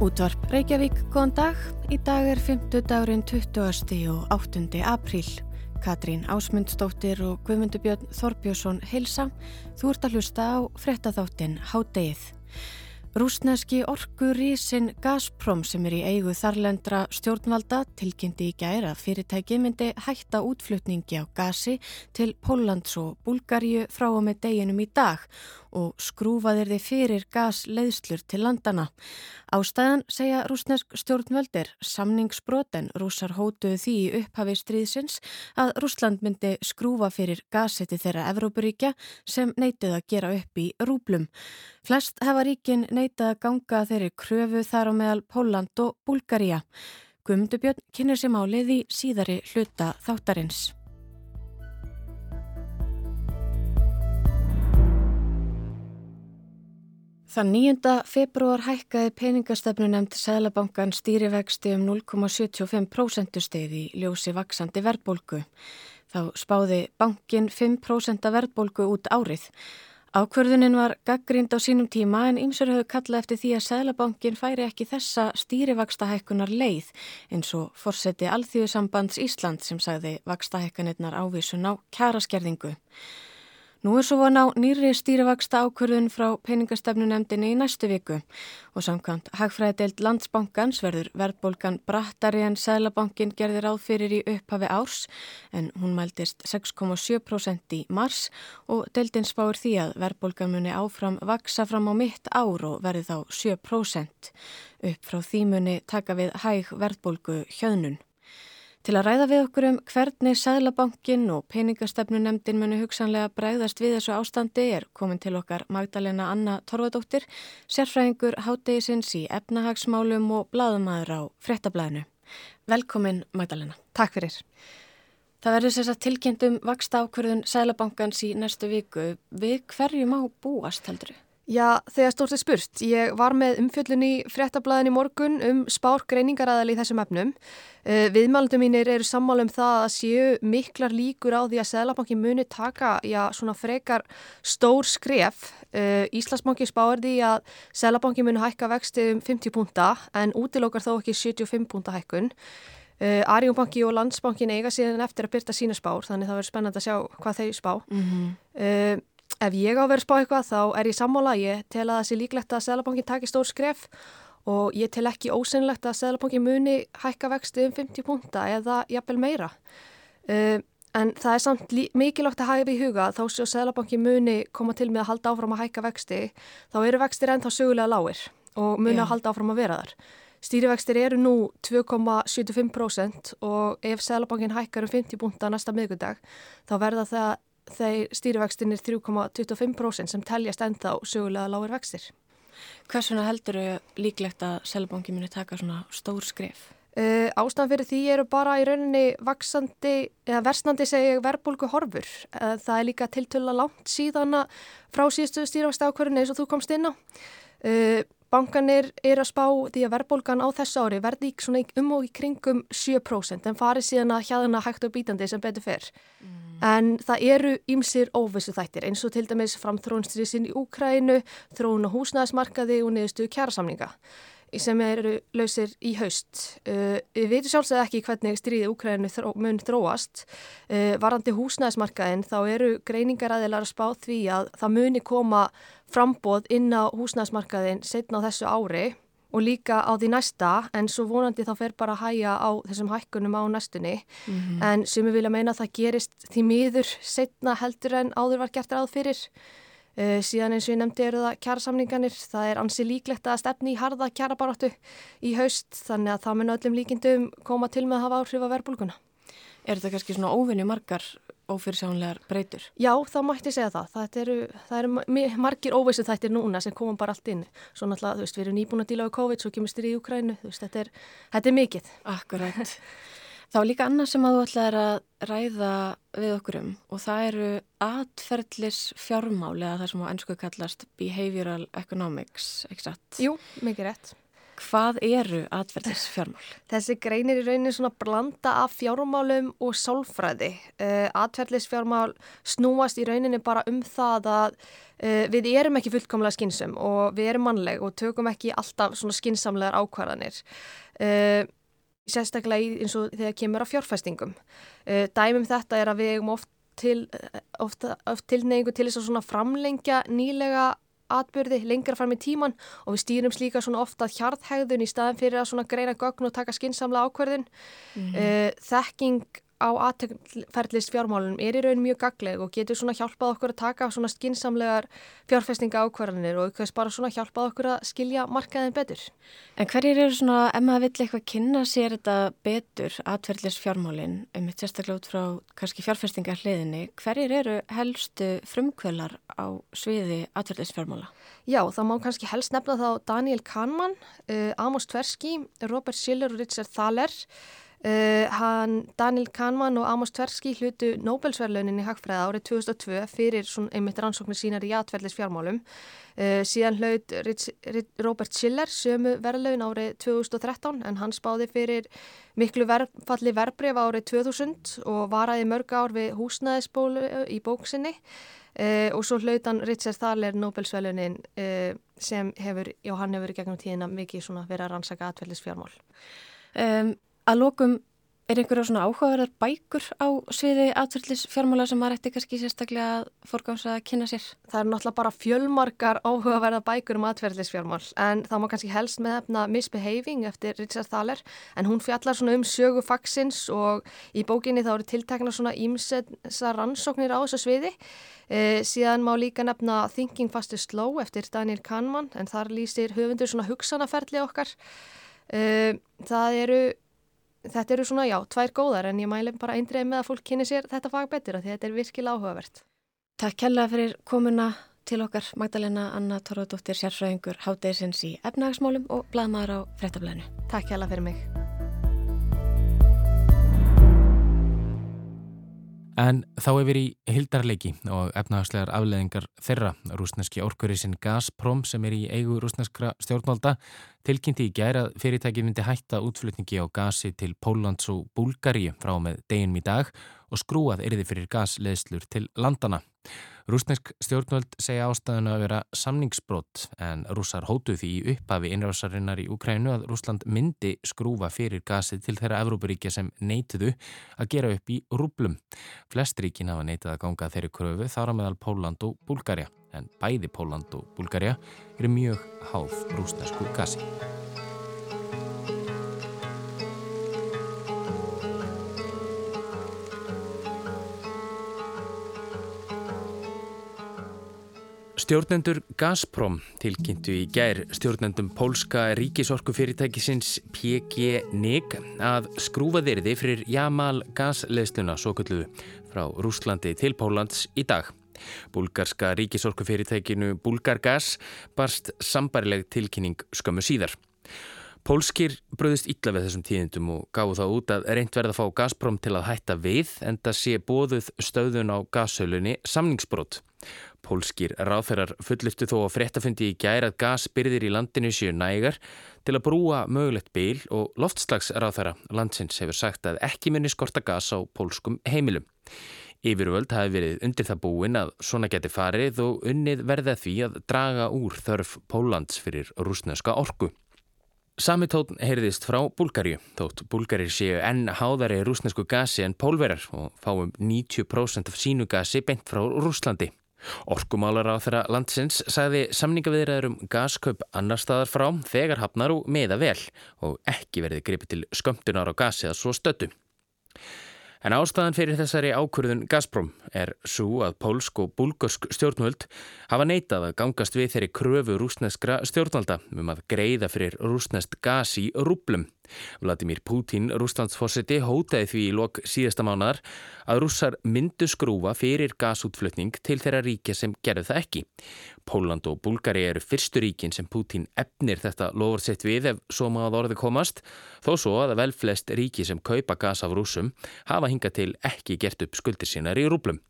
Útvarp Reykjavík, góðan dag. Í dag er 50 dagurinn 20. og 8. apríl. Katrín Ásmundsdóttir og Guðmundubjörn Þorbjörnsson heilsa. Þú ert að hlusta á frettatháttin Hádegið. Rúsneski orkurísin Gazprom sem er í eigu þarlendra stjórnvalda tilkynnti í gæra fyrirtæki myndi hætta útflutningi á gasi til Póllands og Búlgaríu frá og með deginum í dag og skrúfaðir þið fyrir gasleiðslur til landana. Ástæðan segja rúsnesk stjórnvöldir samningsbroten rúsar hótuðu því í upphafi stríðsins að Rúsland myndi skrúfa fyrir gaseti þeirra Evrópuríkja sem neytið að gera upp í rúblum. Flest hefa ríkin neytið að ganga þeirri kröfu þar á meðal Póland og Búlgaríja. Guðmundubjörn kynir sér málið í síðari hluta þáttarins. Þann 9. februar hækkaði peningastefnu nefnd Sælabankan stýrivexti um 0,75% steg í ljósi vaksandi verðbólgu. Þá spáði bankin 5% verðbólgu út árið. Ákverðunin var gaggrind á sínum tíma en ymsur höfðu kalla eftir því að Sælabankin færi ekki þessa stýrivakstahækkunar leið eins og forseti Alþjóðsambands Ísland sem sagði vakstahækkanirnar ávísun á kæraskerðingu. Nú er svo von á nýri stýrivaksta ákvörðun frá peningastefnunemdini í næstu viku og samkvæmt hagfræðideild landsbankans verður verðbólgan brattari en Sælabankin gerði ráð fyrir í upphafi árs en hún mæltist 6,7% í mars og deildin spáir því að verðbólgan muni áfram vaksa fram á mitt ár og verði þá 7%. Upp frá því muni taka við hæg verðbólgu hjöðnun. Til að ræða við okkur um hvernig Sæðlabankin og peningastefnunemdin munu hugsanlega bregðast við þessu ástandi er komin til okkar Magdalena Anna Torfadóttir, sérfræðingur hátegisins í efnahagsmálum og bladamæður á frettablaðinu. Velkomin Magdalena. Takk fyrir. Það verður þess að tilkynntum vaksta ákverðun Sæðlabankans í næstu viku. Við hverju má búast heldur þau? Já, þegar stórt er spurt. Ég var með umfjöllun í fréttablaðin í morgun um spár greiningaræðal í þessum efnum. Uh, Viðmælundum mínir eru sammála um það að séu miklar líkur á því að Sælabanki muni taka já, svona frekar stór skref. Uh, Íslandsbanki spáir því að Sælabanki muni hækka vexti um 50 púnta en útilókar þó ekki 75 púnta hækkun. Uh, Arjónbanki og Landsbankin eiga síðan eftir að byrta sína spár þannig það verður spennand að sjá hvað þeir spá. Mm -hmm. Ef ég á að vera spá eitthvað þá er ég sammála, ég tel að það sé líklegt að Sælabankin taki stór skref og ég tel ekki ósynlegt að Sælabankin muni hækka vexti um 50 punta eða jafnvel meira. Uh, en það er samt mikilvægt að hæfa í huga þó séu Sælabankin muni koma til með að halda áfram að hækka vexti, þá eru vextir ennþá sögulega lágir og muni yeah. að halda áfram að vera þar. Stýrivextir eru nú 2,75% og ef Sælabankin hækkar um 50 punta næsta miðgundag þá verða það þeir stýrivextinir 3,25% sem teljast enda á sögulega lágur vextir. Hversuna heldur þau líklegt að Sælabanki muni taka svona stór skref? Uh, ástæðan fyrir því eru bara í rauninni vaksandi, eða versnandi segja verbulgu horfur. Uh, það er líka tiltöla langt síðan frá síðustu stýrivexti ákverðinu eins og þú komst inn á. Uh, Bankanir er að spá því að verðbólgan á þessu ári verði um og í kringum 7% en fari síðan að hjaðana hægt og bítandi sem betur fer. Mm. En það eru ýmsir óvissu þættir eins og til dæmis framþrónstriðsinn í Úkrænu, þróun og húsnæðismarkaði og niðurstu kjærasamninga sem eru lausir í haust. Uh, við veitum sjálfsög ekki hvernig stríði Úkrænu þró, mun þróast. Uh, varandi húsnæðismarkaðin þá eru greiningaræðilar að spá því að það muni koma frambóð inn á húsnæðismarkaðin setna á þessu ári og líka á því næsta en svo vonandi þá fer bara að hæja á þessum hækkunum á næstunni mm -hmm. en sem ég vilja meina að það gerist því miður setna heldur en áður var gert ráð fyrir síðan eins og ég nefndi eru það kjærasamninganir það er ansi líklegt að stefni í harða kjærabaróttu í haust þannig að það mun öllum líkindum koma til með að hafa áhrif að verbulguna Er þetta kannski svona óvinni margar ófyrirsjónlegar breytur? Já, þá mætti segja það. Það eru, það eru margir óvissu þættir núna sem komum bara allt inn. Svo náttúrulega, þú veist, við erum nýbúin að díla á COVID, svo kemur styrið í Ukrænu, þú veist, þetta er, þetta er mikið. Akkurat. Þá líka annað sem að þú ætlaði að ræða við okkur um og það eru atferðlis fjármáli eða það sem á ennsku kallast behavioral economics, ekki satt? Jú, mikið rétt. Hvað eru atverðisfjármál? Þessi greinir í rauninni svona blanda af fjármálum og sálfræði. Uh, atverðisfjármál snúast í rauninni bara um það að uh, við erum ekki fullkomlega skynsum og við erum mannleg og tökum ekki alltaf svona skynsamlegar ákvarðanir. Uh, sérstaklega eins og þegar kemur af fjárfæstingum. Dæmum þetta er að við erum oft til, ofta, oft tilneyingu til þess að framlengja nýlega atbyrði lengra fram í tíman og við stýrum slíka svona ofta hjarðhægðun í staðan fyrir að greina gögn og taka skinsamla ákverðin. Mm -hmm. uh, þekking á aðferðlist fjármálunum er í raun mjög gagleg og getur svona hjálpað okkur að taka svona skinsamlegar fjárfestinga ákvarðanir og eitthvað bara svona hjálpað okkur að skilja markaðin betur. En hverjir eru svona, ef maður vill eitthvað kynna sér þetta betur aðferðlist fjármálin, um eitt sérstaklega út frá kannski fjárfestingar hliðinni, hverjir eru helstu frumkvölar á sviði aðferðlist fjármála? Já, þá má kannski helst nefna þá Daniel Kahneman, uh, Amos Tversky, Robert Schiller og Richard Thaler Uh, hann, Daniel Kahneman og Amos Tversky hlutu Nobelsverlaunin í Hagfræða árið 2002 fyrir svona einmitt rannsóknir sínar í atverðlis fjármálum. Uh, síðan hlaut Robert Schiller sömu verðlaun árið 2013 en hann spáði fyrir miklu verðfalli verbreyf árið 2000 og varaði mörg ár við húsnæðisbólu í bóksinni uh, og svo hlaut hann Richard Thaler Nobelsverlaunin sem hefur, já hann hefur gegnum tíðina mikið svona verið að rannsaka atverðlis fjármál. Um, Að lókum er einhverja svona áhugaverðar bækur á sviði atverðlis fjármála sem maður ætti kannski sérstaklega að forgámsa að kynna sér? Það er náttúrulega bara fjölmarkar áhugaverðar bækur um atverðlis fjármál en það má kannski helst með efna Misbehaving eftir Richard Thaler en hún fjallar svona um sögu fagsins og í bókinni þá eru tiltekna svona ímsessa rannsóknir á þessu sviði. E, síðan má líka nefna Thinking Fast and Slow eftir Daniel Kahneman en þar lýsir höfundur svona hugsanaferli okkar. E, það eru þetta eru svona, já, tvær góðar en ég mæli bara eindreið með að fólk kynni sér þetta fag betur og þetta er virkilega áhugavert. Takk kella fyrir komuna til okkar Magdalena Anna Torðardóttir sérfræðingur Hádeisins í efnahagsmálum og bladmaður á frettablaðinu. Takk kella fyrir mig. En þá yfir í hildarleiki og efnahagslegar afleðingar þeirra. Rúsneski orkurísin Gazprom sem er í eigu rúsneskra stjórnvalda tilkynnti í gæra fyrirtæki myndi hætta útflutningi á gasi til Póllands og Búlgaríu frá með deginum í dag og skrúað erði fyrir gasleðslur til landana. Rúsnesk stjórnvöld segja ástæðinu að vera samningsbrott en rússar hótu því í upphafi innrásarinnar í Ukrænu að Rúsland myndi skrúfa fyrir gasið til þeirra Evrópuríkja sem neituðu að gera upp í rúblum. Flest ríkin hafa neitað að ganga þeirri kröfu þára meðal Póland og Búlgarja en bæði Póland og Búlgarja eru mjög háð rúsnesku gasi. Stjórnendur Gazprom tilkynntu í gær stjórnendum pólska ríkisorkufyrirtækisins PG-NIG að skrúfa þeirði fyrir Jamal gasleðsluna svo kulluðu frá Rúslandi til Pólans í dag. Búlgarska ríkisorkufyrirtækinu Búlgargas barst sambarileg tilkynning skömmu síðar. Pólskir bröðist illa við þessum tíðindum og gáðu þá út að reynd verða að fá Gazprom til að hætta við en það sé bóðuð stöðun á gashölunni samningsbrott. Pólskir ráþeirar fulliftu þó að fréttafundi í gæra að gasbyrðir í landinu séu nægar til að brúa mögulegt bíl og loftslagsráþeira landsins hefur sagt að ekki minni skorta gas á pólskum heimilum. Yfirvöld hafi verið undir það búin að svona geti farið og unnið verða því að draga úr þörf Póllands fyrir rúsneska orku. Samitón heyrðist frá Búlgarju, þótt Búlgarir séu enn háðari rúsnesku gasi en pólverar og fáum 90% af sínu gasi beint frá Rúslandi. Orkumálar á þeirra landsins sagði samningaviðræður um gaskaup annar staðar frá þegar hafnar og meða vel og ekki verði gripið til skömmtunar á gasi að svo stöttu. En ástæðan fyrir þessari ákurðun Gazprom er svo að pólsk og búlgörsk stjórnvöld hafa neitað að gangast við þeirri kröfu rúsneskra stjórnvalda um að greiða fyrir rúsnest gas í rúblum. Vladimir Putin, rúslandsforsiti, hótaði því í lok síðasta mánar að rússar myndu skrúfa fyrir gasútflutning til þeirra ríkja sem gerðu það ekki. Póland og Búlgari eru fyrstu ríkin sem Putin efnir þetta lofur sett við ef svo maður orði komast, þó svo að vel flest ríki sem kaupa gas af rúsum hafa hingað til ekki gert upp skuldir sínar í rúblum.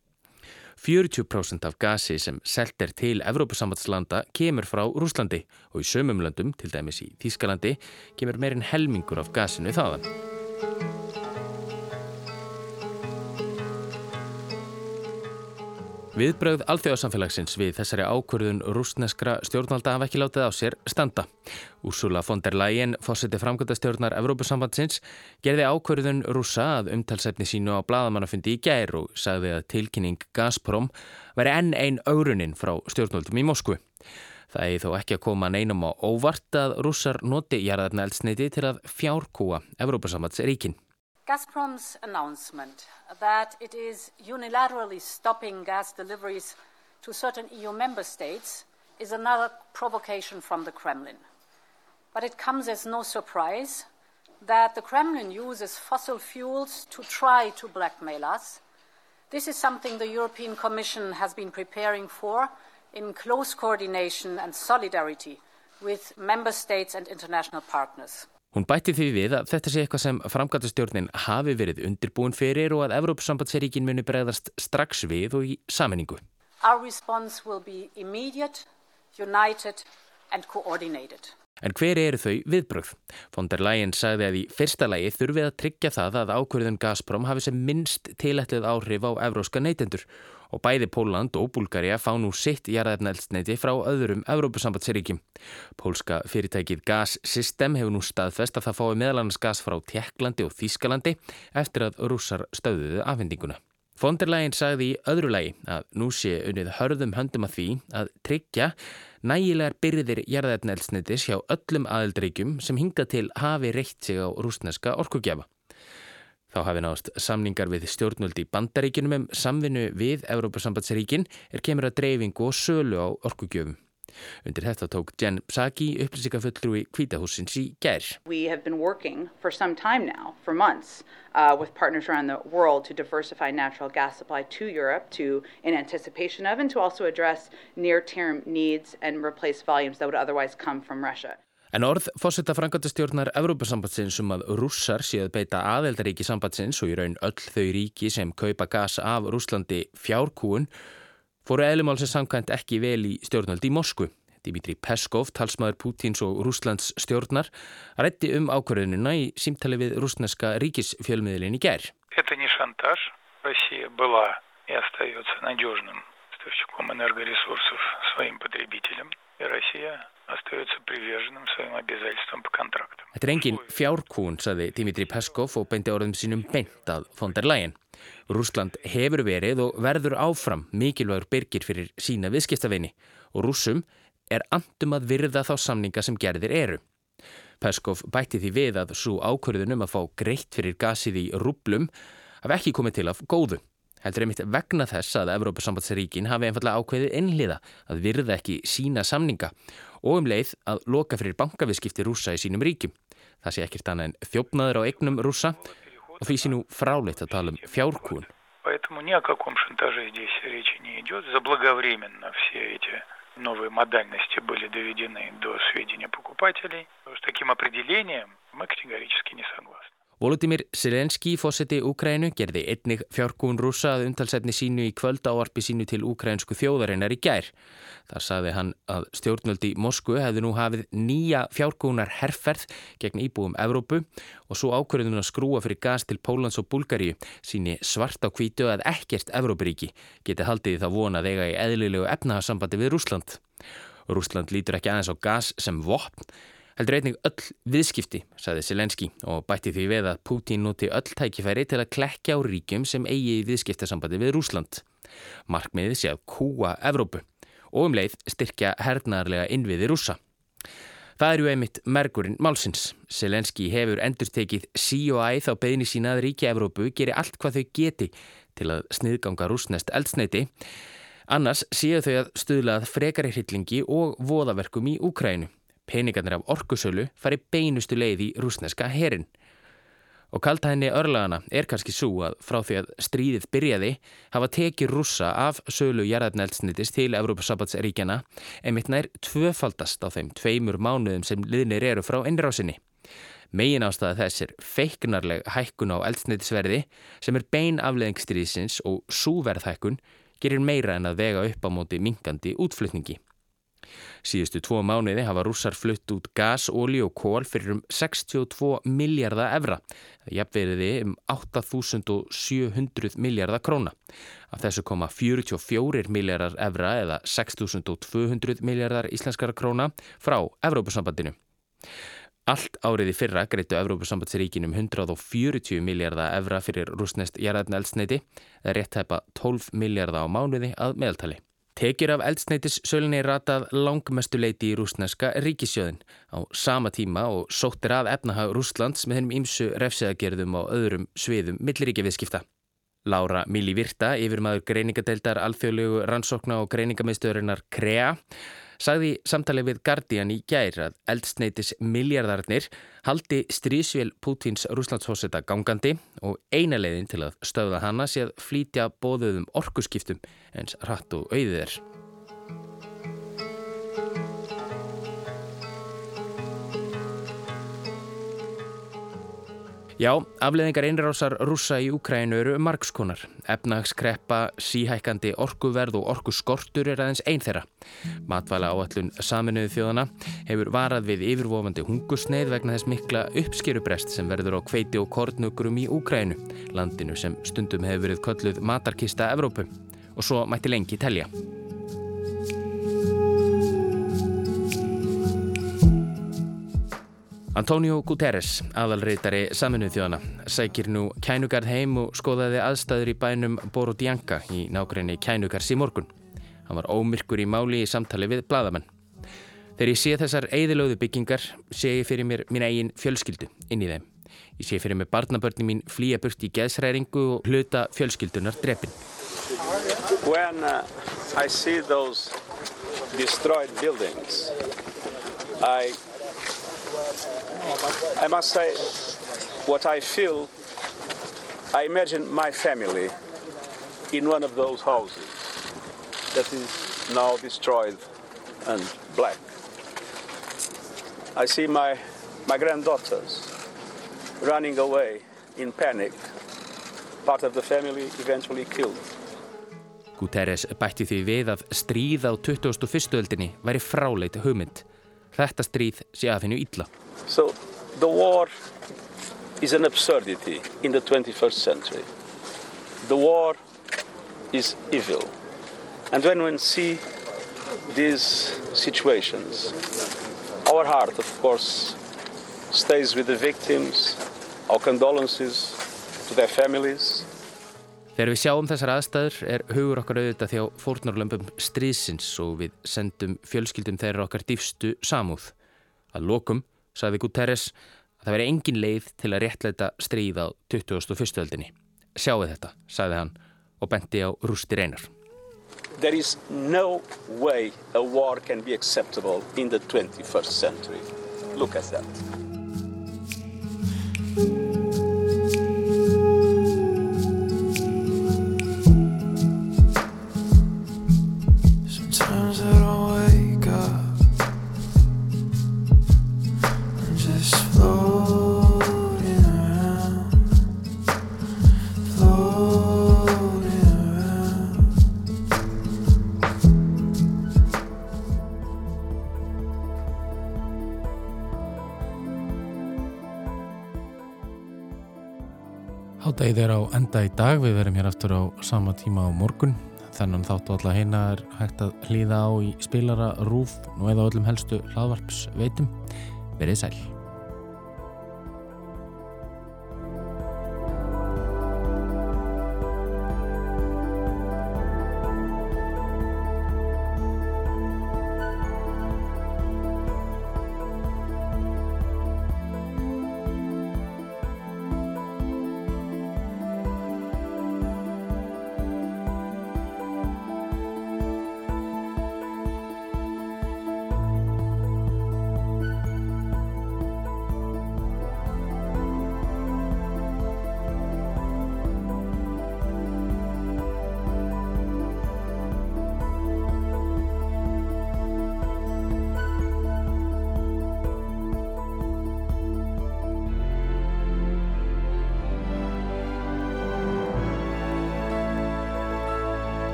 40% af gasi sem selt er til Evrópussambandslanda kemur frá Rúslandi og í sömum löndum, til dæmis í Þískalandi, kemur meirinn helmingur af gasinu þaðan. Viðbrögð alþjóðsamfélagsins við þessari ákvörðun rúsneskra stjórnvalda hafa ekki látið á sér standa. Úrsula von der Leyen, fórseti framkvæmdastjórnar Evrópusambandsins, gerði ákvörðun rúsa að umtalsefni sínu á bladamannafundi í gær og sagði að tilkynning Gazprom veri enn einn auruninn frá stjórnvaldum í Moskvu. Það er þó ekki að koma neinum á óvart að rússar noti jarðarna eldsneiti til að fjárkúa Evrópusambandsríkin. Gazprom's announcement that it is unilaterally stopping gas deliveries to certain EU member states is another provocation from the Kremlin. But it comes as no surprise that the Kremlin uses fossil fuels to try to blackmail us. This is something the European Commission has been preparing for in close coordination and solidarity with member states and international partners. Hún bætti því við að þetta sé eitthvað sem framgættastjórnin hafi verið undirbúin fyrir og að Evrópssambandsseríkin muni bregðast strax við og í saminningu. En hver eru þau viðbröð? Von der Leyen sagði að í fyrsta lagi þurfið að tryggja það að ákverðun Gazprom hafi sem minnst tilætlið áhrif á evróska neytendur og bæði Póland og Búlgaria fá nú sitt jarðefnældsneiti frá öðrum Evrópusambandsríkjum. Pólska fyrirtækið Gas System hefur nú staðfest að það fái meðlannars gas frá Tjekklandi og Þískalandi eftir að rússar stöðuðu afhendinguna. Fonderlægin sagði í öðru lægi að nú sé unnið hörðum höndum að því að tryggja nægilegar byrðir jarðefnældsneitis hjá öllum aðeldreikjum sem hinga til hafi reitt sig á rúsneska orkugjafa. Þá hafi náðast samningar við stjórnvöldi í bandaríkinum um samvinnu við Európa-sambandsríkin er kemur að dreifingu og sölu á orkugjöfum. Undir þetta tók Jen Psaki upplýsingafulltrúi kvítahúsins í gær. We have been working for some time now, for months, uh, with partners around the En orð fórsetta frangandastjórnar Evrópasambatsins um að rússar séu að beita aðeldaríki sambatsins og í raun öll þau ríki sem kaupa gas af Rúslandi fjárkúun fóru eðlumálsins samkvæmt ekki vel í stjórnaldi í Moskvu. Dimitri Peskov, talsmaður Pútins og Rúslands stjórnar, rétti um ákvörðununa í símtali við rúsneska ríkisfjölmiðlinn í gerð. Þetta er nýtt sjantar. Rússia byla í aðstæðjóðs nædjóðnum stjórnum energoresursum svojum podreibítilum í Rússia. Þetta er engin fjárkún, saði Dimitri Peskov og beindi orðum sínum beint að fondarlægin. Rúsland hefur verið og verður áfram mikilvægur byrgir fyrir sína viðskiptaveini og rúsum er andum að virða þá samninga sem gerðir eru. Peskov bætti því við að svo ákverðunum að fá greitt fyrir gasið í rúblum af ekki komið til af góðu. Heldur einmitt vegna þess að Evrópusambandsríkin hafi einfallega ákveðið einliða að virða ekki sína samninga og um leið að loka fyrir bankaviðskipti rúsa í sínum ríkjum. Það sé ekkert annað en þjófnaður á eignum rúsa og því sé nú fráleitt að tala um fjárkún. Поэтому ни о каком шантаже здесь речи не идет. Заблаговременно все эти новые модальности были доведены до сведения покупателей. С таким определением мы категорически не согласны. Volodymyr Selenski, fósetti Úkrænu, gerði einnig fjárkún rúsa að umtalsetni sínu í kvöld áarpi sínu til úkrænsku þjóðarinnar í gær. Það saði hann að stjórnvöldi Moskvu hefði nú hafið nýja fjárkúnar herrferð gegn íbúum Evrópu og svo ákvörðun að skrúa fyrir gas til Pólans og Bulgaríu síni svart á kvítu að ekkert Evrópuríki geti haldið það vonað eiga í eðlilegu efnahassambandi við Rúsland. Rúsland lítur ekki aðeins á gas sem vopn Heldur einnig öll viðskipti, saði Selenski og bætti því við að Putin noti öll tækifæri til að klekja á ríkjum sem eigi í viðskiptasambandi við Rúsland. Markmiðið sé að kúa Evrópu og um leið styrkja hernarlega innviði rúsa. Það eru einmitt mergurinn málsins. Selenski hefur endur tekið sí og æð á beðni sína að ríkja Evrópu geri allt hvað þau geti til að sniðganga rúsnest eldsneiti. Annars séu þau að stuðlað frekari hryllingi og voðaverkum í Úkrænu peningarnir af orkusölu fari beinustu leið í rúsneska herin. Og kaltæðinni örlagana er kannski svo að frá því að stríðið byrjaði hafa tekið rússa af sölu jarðarneldsnitis til Evrópasabbatsríkjana einmitt nær tvöfaldast á þeim tveimur mánuðum sem liðnir eru frá innrásinni. Megin ástæða þess er feiknarleg hækkun á eldsnitisverði sem er bein afleðingstríðsins og súverðhækkun gerir meira en að vega upp á móti minkandi útflutningi. Síðustu tvo mánuði hafa rússar flutt út gas, óli og kól fyrir um 62 miljardar evra. Jafnveriði um 8700 miljardar króna. Af þessu koma 44 miljardar evra eða 6200 miljardar íslenskara króna frá Evrópusambandinu. Allt árið í fyrra greitu Evrópusambandsríkinum 140 miljardar evra fyrir rúsnest eða rétt hæpa 12 miljardar á mánuði að meðaltali. Tekjur af eldsneitis sölunni ratað langmestuleiti í rúsneska ríkisjöðin á sama tíma og sóttir að efnahag Rúslands með hennum ímsu refsegagerðum og öðrum sviðum milliríkjaviðskipta. Lára Mili Virta, yfirmaður greiningadeildar alþjóðlegu rannsókna og greiningamiðstöðurinnar KREA sagði samtalið við Guardian í gær að eldsneitis miljardarnir haldi strísvél Pútins rúslandshóseta gangandi og eina leiðin til að stöða hana sé að flítja bóðuðum orkuskiptum eins hratt og auðið er. Já, afleðingar einrásar rúsa í Úkrænu eru margskonar. Efnagskreppa, síhækandi orkuverð og orkuskortur er aðeins einn þeirra. Matvæla áallun saminuðu þjóðana hefur varað við yfirvofandi hungusneið vegna þess mikla uppskerubrest sem verður á kveiti og kornugrum í Úkrænu, landinu sem stundum hefur verið kölluð matarkista Evrópu. Og svo mætti lengi telja. Antonio Guterres, aðalreitari saminuð þjóðana, sækir nú kænugarð heim og skoðaði aðstæður í bænum Borodjanka í nákvæmni kænugars í morgun. Hann var ómyrkur í máli í samtali við bladamenn. Þegar ég sé þessar eigðilöðu byggingar, sé ég fyrir mér mín eigin fjölskyldu inn í þeim. Ég sé fyrir mér barnabörni mín flýja burt í geðsræringu og hluta fjölskyldunar drefin. When uh, I see those destroyed buildings, I must say, what I feel, I imagine my family in one of those houses that is now destroyed and black. I see my, my granddaughters running away in panic, part of the family eventually killed. Guterres bætti því við að stríð á 21. öldinni væri fráleit hugmynd. Þetta stríð sé að hennu illa. So the war is an absurdity in the 21st century. The war is evil. And when we see these situations, our heart, of course, stays with the victims, our condolences to their families. Þegar við sjáum þessar aðstæður er hugur okkar auðvitað þjá fórnarlömpum stríðsins og við sendum fjölskyldum þeirra okkar dýfstu samúð. Að lokum sagði Guterres að það veri engin leið til að réttleita stríð á 2001. öldinni. Sjáu þetta, sagði hann og benti á rústi reynar. There is no way a war can be acceptable in the 21st century. Look at that. Hátægið er á enda í dag, við verum hér aftur á sama tíma á morgun. Þennan þáttu alla heina er hægt að hlýða á í spilara, rúf og eða öllum helstu hlaðvarps veitum. Verið sæl.